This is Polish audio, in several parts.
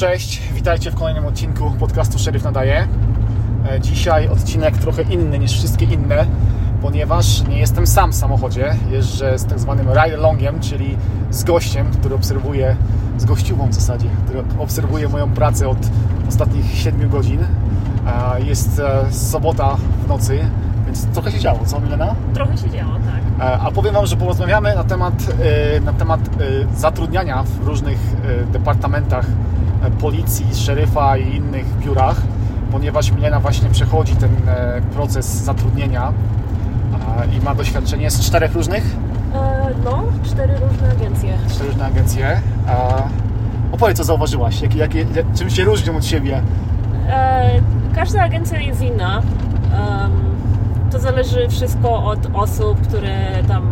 Cześć, witajcie w kolejnym odcinku podcastu Szeryf Nadaje. E, Dzisiaj odcinek trochę inny niż wszystkie inne, ponieważ nie jestem sam w samochodzie. Jeżdżę z tak zwanym ride-alongiem, czyli z gościem, który obserwuje, z gościową w zasadzie, który obserwuje moją pracę od ostatnich 7 godzin. E, Jest e, sobota w nocy, więc trochę się działo, co Milena? Trochę się działo, tak. A powiem Wam, że porozmawiamy na temat, na temat zatrudniania w różnych departamentach policji, szeryfa i innych biurach, ponieważ Milena właśnie przechodzi ten e, proces zatrudnienia e, i ma doświadczenie z czterech różnych, E, no, cztery różne agencje. cztery różne agencje. E, Opowiedz, co zauważyłaś, jakie, jakie, czym się różnią od siebie. E, każda agencja jest inna. To zależy wszystko od osób, które tam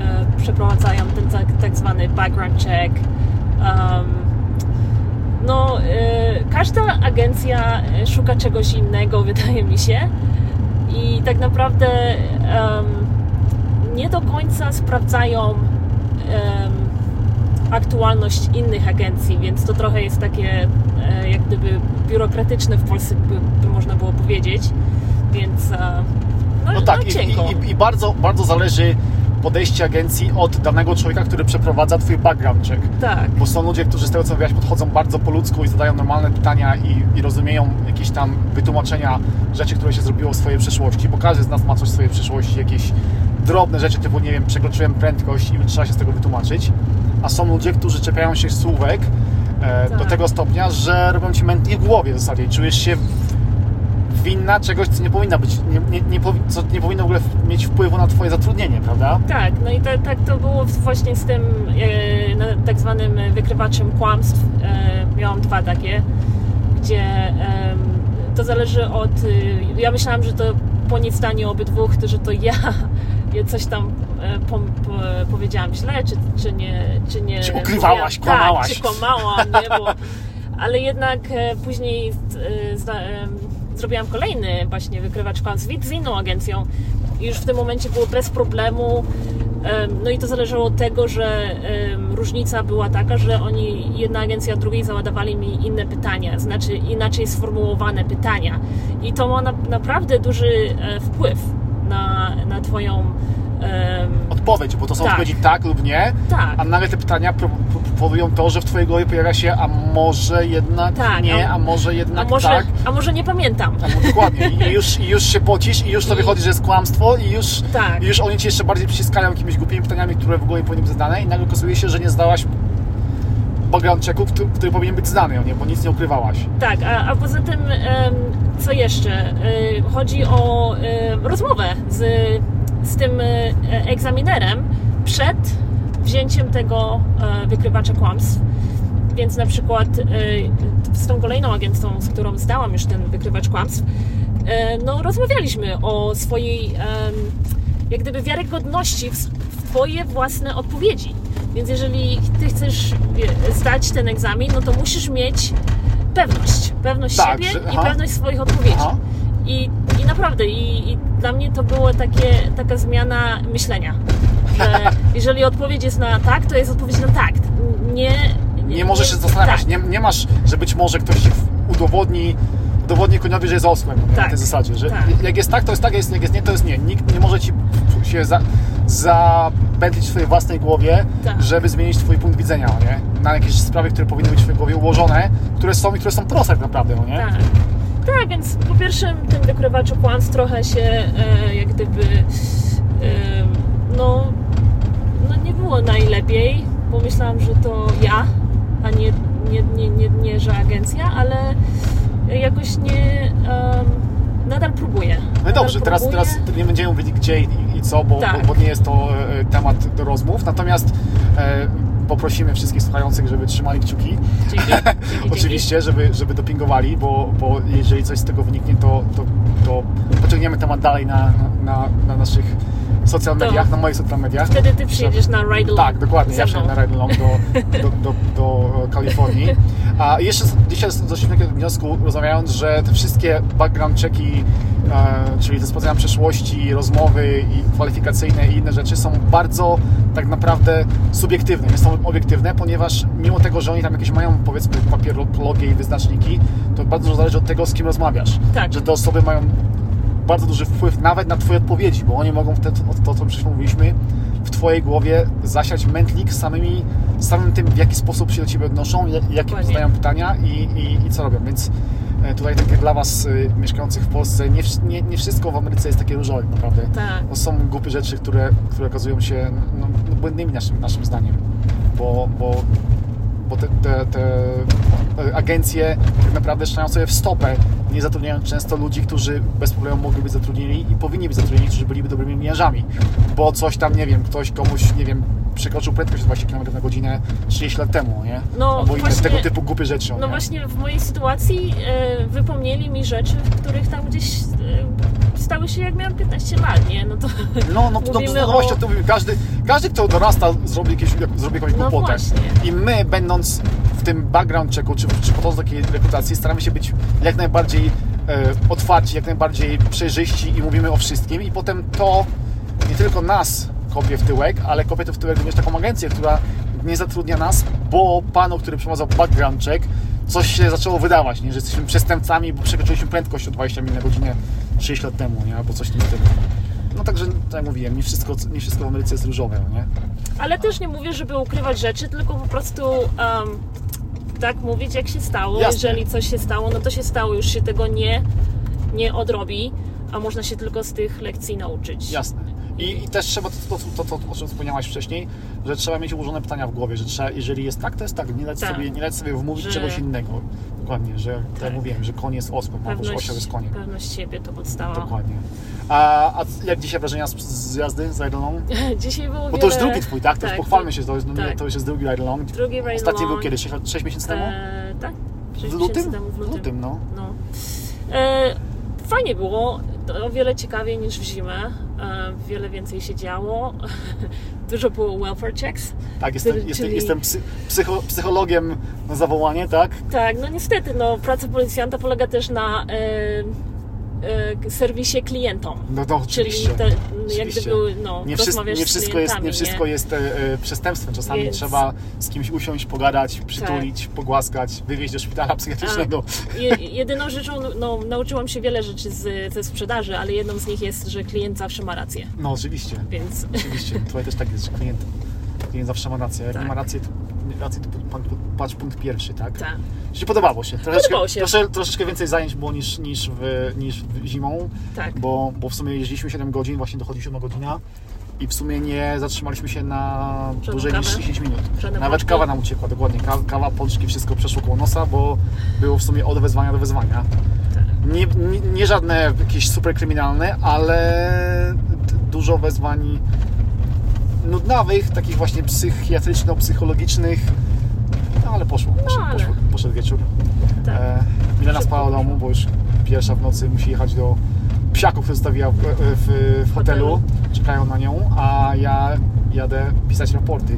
e, przeprowadzają ten tak, tak zwany background check. Em, no, e, każda agencja e, szuka czegoś innego, wydaje mi się. I tak naprawdę em, nie do końca sprawdzają em, aktualność innych agencji, więc to trochę jest takie e, jak gdyby biurokratyczne w Polsce by, by można było powiedzieć, więc e, no, No tak, no i, i, i bardzo, bardzo zależy podejście agencji od danego człowieka, który przeprowadza Twój background check. tak, Bo są ludzie, którzy z tego co mówiłaś podchodzą bardzo po ludzku i zadają normalne pytania i, i rozumieją jakieś tam wytłumaczenia rzeczy, które się zrobiło w swojej przeszłości, bo każdy z nas ma coś w swojej przeszłości, jakieś drobne rzeczy typu, nie wiem, przekroczyłem prędkość i trzeba się z tego wytłumaczyć. A są ludzie, którzy czepiają się słówek e, do Tak. tego stopnia, że robią Ci mętnie w głowie w zasadzie czujesz się winna czegoś, co nie powinna być, nie, nie, co nie powinno w ogóle mieć wpływu na Twoje zatrudnienie, prawda? tak, no i ta, tak to było właśnie z tym e, tak zwanym wykrywaczem kłamstw. E, miałam dwa takie, gdzie em, to zależy od. y, Ja myślałam, że to po niezdaniu obydwu, to, że to ja, coś tam e, po, po, powiedziałam źle, czy, czy nie. Czy, nie Czy ukrywałaś, mówiłam- kłamałaś. Tak, czy kłamałam, nie, bo, ale jednak e, później e, zrobiłam kolejny właśnie wykrywacz kłamstw z inną agencją i już w tym momencie było bez problemu. Em, No i to zależało od tego, że różnica była taka, że oni, jedna agencja drugiej załadowali mi inne pytania, znaczy inaczej sformułowane pytania. I to ma na, naprawdę duży e, wpływ na, na Twoją. Odpowiedź, bo to są Tak. odpowiedzi tak lub nie, tak. A nagle te pytania powodują to, że w Twojej głowie pojawia się, a może jednak Tak, nie, a- a może A jednak może, tak. a może nie pamiętam. A, no, dokładnie. I już, I już się pocisz i już to I- wychodzi, że jest kłamstwo i już, Tak. i już oni Cię jeszcze bardziej przyciskają jakimiś głupimi pytaniami, które w ogóle nie powinny być zadane i nagle okazuje się, że nie zdałaś background checku, który, który powinien być zdany, nie? bo nic nie ukrywałaś. Tak, a, a poza tym, co jeszcze? E, Chodzi o e, rozmowę z, z tym e, egzaminerem przed wzięciem tego e, wykrywacza kłamstw. Więc na przykład e, z tą kolejną agencją, z którą zdałam już ten wykrywacz kłamstw, no rozmawialiśmy o swojej jak gdyby wiarygodności w, Twoje własne odpowiedzi. Więc jeżeli Ty chcesz zdać ten egzamin, no to musisz mieć pewność. Pewność Tak, siebie że- i pewność swoich odpowiedzi. Aha. Naprawdę, i, i dla mnie to takie, taka zmiana myślenia. Że jeżeli odpowiedź jest na tak, to jest odpowiedź na tak. Nie, Nie możesz się zastanawiać, Tak, nie, nie masz, że być może ktoś Ci udowodni, udowodni koniowi, że jest osłem na Tak. tej zasadzie, że Tak. jak jest tak, to jest tak, jest, jak jest nie, to jest nie. Nikt nie może Ci się za, zapętlić w swojej własnej głowie, Tak. żeby zmienić Twój punkt widzenia, nie? Na jakieś sprawy, które powinny być w Twojej głowie ułożone, które są i które są proste tak naprawdę, no nie? Tak. Tak, więc po pierwszym tym wykrywaczu kłamstw trochę się e, jak gdyby e, no, no nie było najlepiej, bo myślałam, że to ja, a nie, nie, nie, nie, nie że agencja, ale jakoś nie em, nadal próbuję. No Nadal dobrze, teraz, próbuję. teraz nie będziemy mówić gdzie i, i co, bo, Tak. bo, bo nie jest to e, temat do rozmów, natomiast e, poprosimy wszystkich słuchających, żeby trzymali kciuki. Dzięki, dzięki. Oczywiście, żeby, żeby dopingowali, bo, bo jeżeli coś z tego wyniknie, to, to, to pociągniemy temat dalej na, na, na naszych social mediach, na moich social mediach. Wtedy ty przyjedziesz na ride along Tak, dokładnie. Ja mną. przyjadę na ride along do, do, do, do Kalifornii. A jeszcze dzisiaj doszliśmy do takiego wniosku, rozmawiając, że te wszystkie background checki, e, czyli te sprawdzenia przeszłości, rozmowy i kwalifikacyjne i inne rzeczy są bardzo tak naprawdę subiektywne, nie są obiektywne, ponieważ mimo tego, że oni tam jakieś mają powiedzmy papierologię i wyznaczniki, to bardzo zależy od tego, z kim rozmawiasz. Tak. Że te osoby mają bardzo duży wpływ nawet na Twoje odpowiedzi, bo oni mogą wtedy, o to, co wcześniej mówiliśmy, w Twojej głowie zasiać mętlik samymi, samym tym, w jaki sposób się do Ciebie odnoszą, jak- jakie zadają pytania i, i, i co robią. Więc e, tutaj takie dla Was y, mieszkających w Polsce, nie, nie, nie wszystko w Ameryce jest takie różowe naprawdę. Tak. Bo są głupie rzeczy, które, które okazują się no, no, błędnymi naszym, naszym zdaniem. Bo, bo, bo te, te, te agencje tak naprawdę strzelają sobie w stopę, nie zatrudniając często ludzi, którzy bez problemu mogli być zatrudnieni i powinni być zatrudnieni, którzy byliby dobrymi liniarzami. Bo coś tam, nie wiem, ktoś komuś, nie wiem, przekroczył prędkość 20 km na godzinę 30 lat temu, nie? No, Albo inne właśnie- tego typu głupie rzeczy. No nie? właśnie w mojej sytuacji e, wypomnieli mi rzeczy, w których tam gdzieś e, stały się jak miałam 15 lat, nie? No to No, no, no, mówimy no, no właśnie o tym mówimy. Każdy, każdy, kto dorasta, zrobi, jakieś, jak- zrobi jakąś No głupotę. właśnie. I my, będąc w tym background checku, czy, czy podczas takiej rekrutacji, staramy się być jak najbardziej e, otwarci, jak najbardziej przejrzyści i mówimy o wszystkim. I potem to nie tylko nas kopie w tyłek, ale kopie to w tyłek również taką agencję, która nie zatrudnia nas, bo panu, który przeprowadzał background check, coś się zaczęło wydawać, nie? że jesteśmy przestępcami, bo przekroczyliśmy prędkość o 20 mil na godzinę 6 lat temu, nie? albo coś w tym stylu. No także, tak jak mówiłem, nie wszystko, nie wszystko w Ameryce jest różowe, nie? Ale też nie mówię, żeby ukrywać rzeczy, tylko po prostu um, tak mówić, jak się stało. Jasne. Jeżeli coś się stało, no to się stało, już się tego nie, nie odrobi, a można się tylko z tych lekcji nauczyć. Jasne. I, I też trzeba to, to, to, o czym wspomniałaś wcześniej, że trzeba mieć ułożone pytania w głowie, że trzeba, jeżeli jest tak, to jest tak, nie dać, Tak. sobie, nie dać sobie wmówić Że- czegoś innego. Dokładnie, że tak, Tak. jak mówiłem, że koń jest albo że Pewność, osioł jest koniem. pewność siebie to podstawa. Dokładnie. A, a jak dzisiaj wrażenia z, z jazdy z Along? Dzisiaj było Bo wiele... to już drugi twój, tak? To już pochwalmy się, to, jest, tak. to już jest drugi Along. Drugi Ride Ostatni był kiedy? 6, 6 miesięcy temu? E, tak? Sześć w miesięcy lutym? Temu, w W lutym. lutym, no. No. E, fajnie było, to o wiele ciekawiej niż w zimę. E, wiele więcej się działo. Dużo było welfare checks. Tak, jestem, Czyli- jestem, czyli- jestem psy, psycho, psychologiem na zawołanie, tak? Tak, no niestety, no, praca policjanta polega też na e, e, serwisie klientom. No to Czyli oczywiście. te, jak gdyby, no, nie, nie wszystko jest, nie wszystko jest e, e, przestępstwem. Czasami trzeba z kimś usiąść, pogadać, przytulić, pogłaskać, wywieźć do szpitala psychiatrycznego. Je, jedyną rzeczą, no, nauczyłam się wiele rzeczy z, ze sprzedaży, ale jedną z nich jest, że klient zawsze ma rację. No oczywiście, Więc oczywiście. Tutaj też tak jest, że klient, klient zawsze ma rację. Jak Tak. nie ma racji, to, rację, to pan- patrz punkt pierwszy, tak? tak. Podobało się. Troszeczkę, Podobało się. Trosze, troszeczkę więcej zajęć było niż, niż, w, niż w zimą, Tak. bo, bo w sumie jeździliśmy 7 godzin, właśnie dochodzi 7 godzina i w sumie nie zatrzymaliśmy się na Żadną dłużej niż kawę? 10 minut. Żadne Nawet kawa nam uciekła, dokładnie. Kawa, kawa, pączki, wszystko przeszło koło nosa, bo było w sumie od wezwania do wezwania. Tak. Nie, nie, nie żadne jakieś super kryminalne, ale dużo wezwań nudnawych, takich właśnie psychiatryczno-psychologicznych. No ale poszło, poszedł, ale- poszło, poszedł wieczór. Tak. E, Milena spała w domu, bo już pierwsza w nocy musi jechać do psiaków, które zostawiła w, w, w hotelu. Czekają na nią, a ja jadę pisać raporty.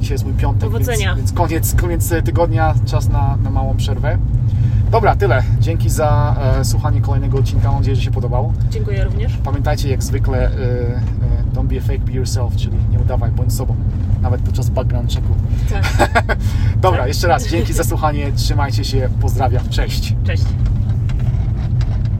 Dzisiaj jest mój piątek, Powodzenia. więc, więc koniec, koniec tygodnia, czas na, na małą przerwę. Dobra, tyle. Dzięki za e, słuchanie kolejnego odcinka. Mam nadzieję, że się podobał. Dziękuję również. Pamiętajcie, jak zwykle, e, e, don't be a fake, be yourself, czyli nie udawaj, bądź sobą, nawet podczas background checku. Tak. Dobra, Tak. jeszcze raz dzięki za słuchanie, trzymajcie się, pozdrawiam, cześć. Cześć.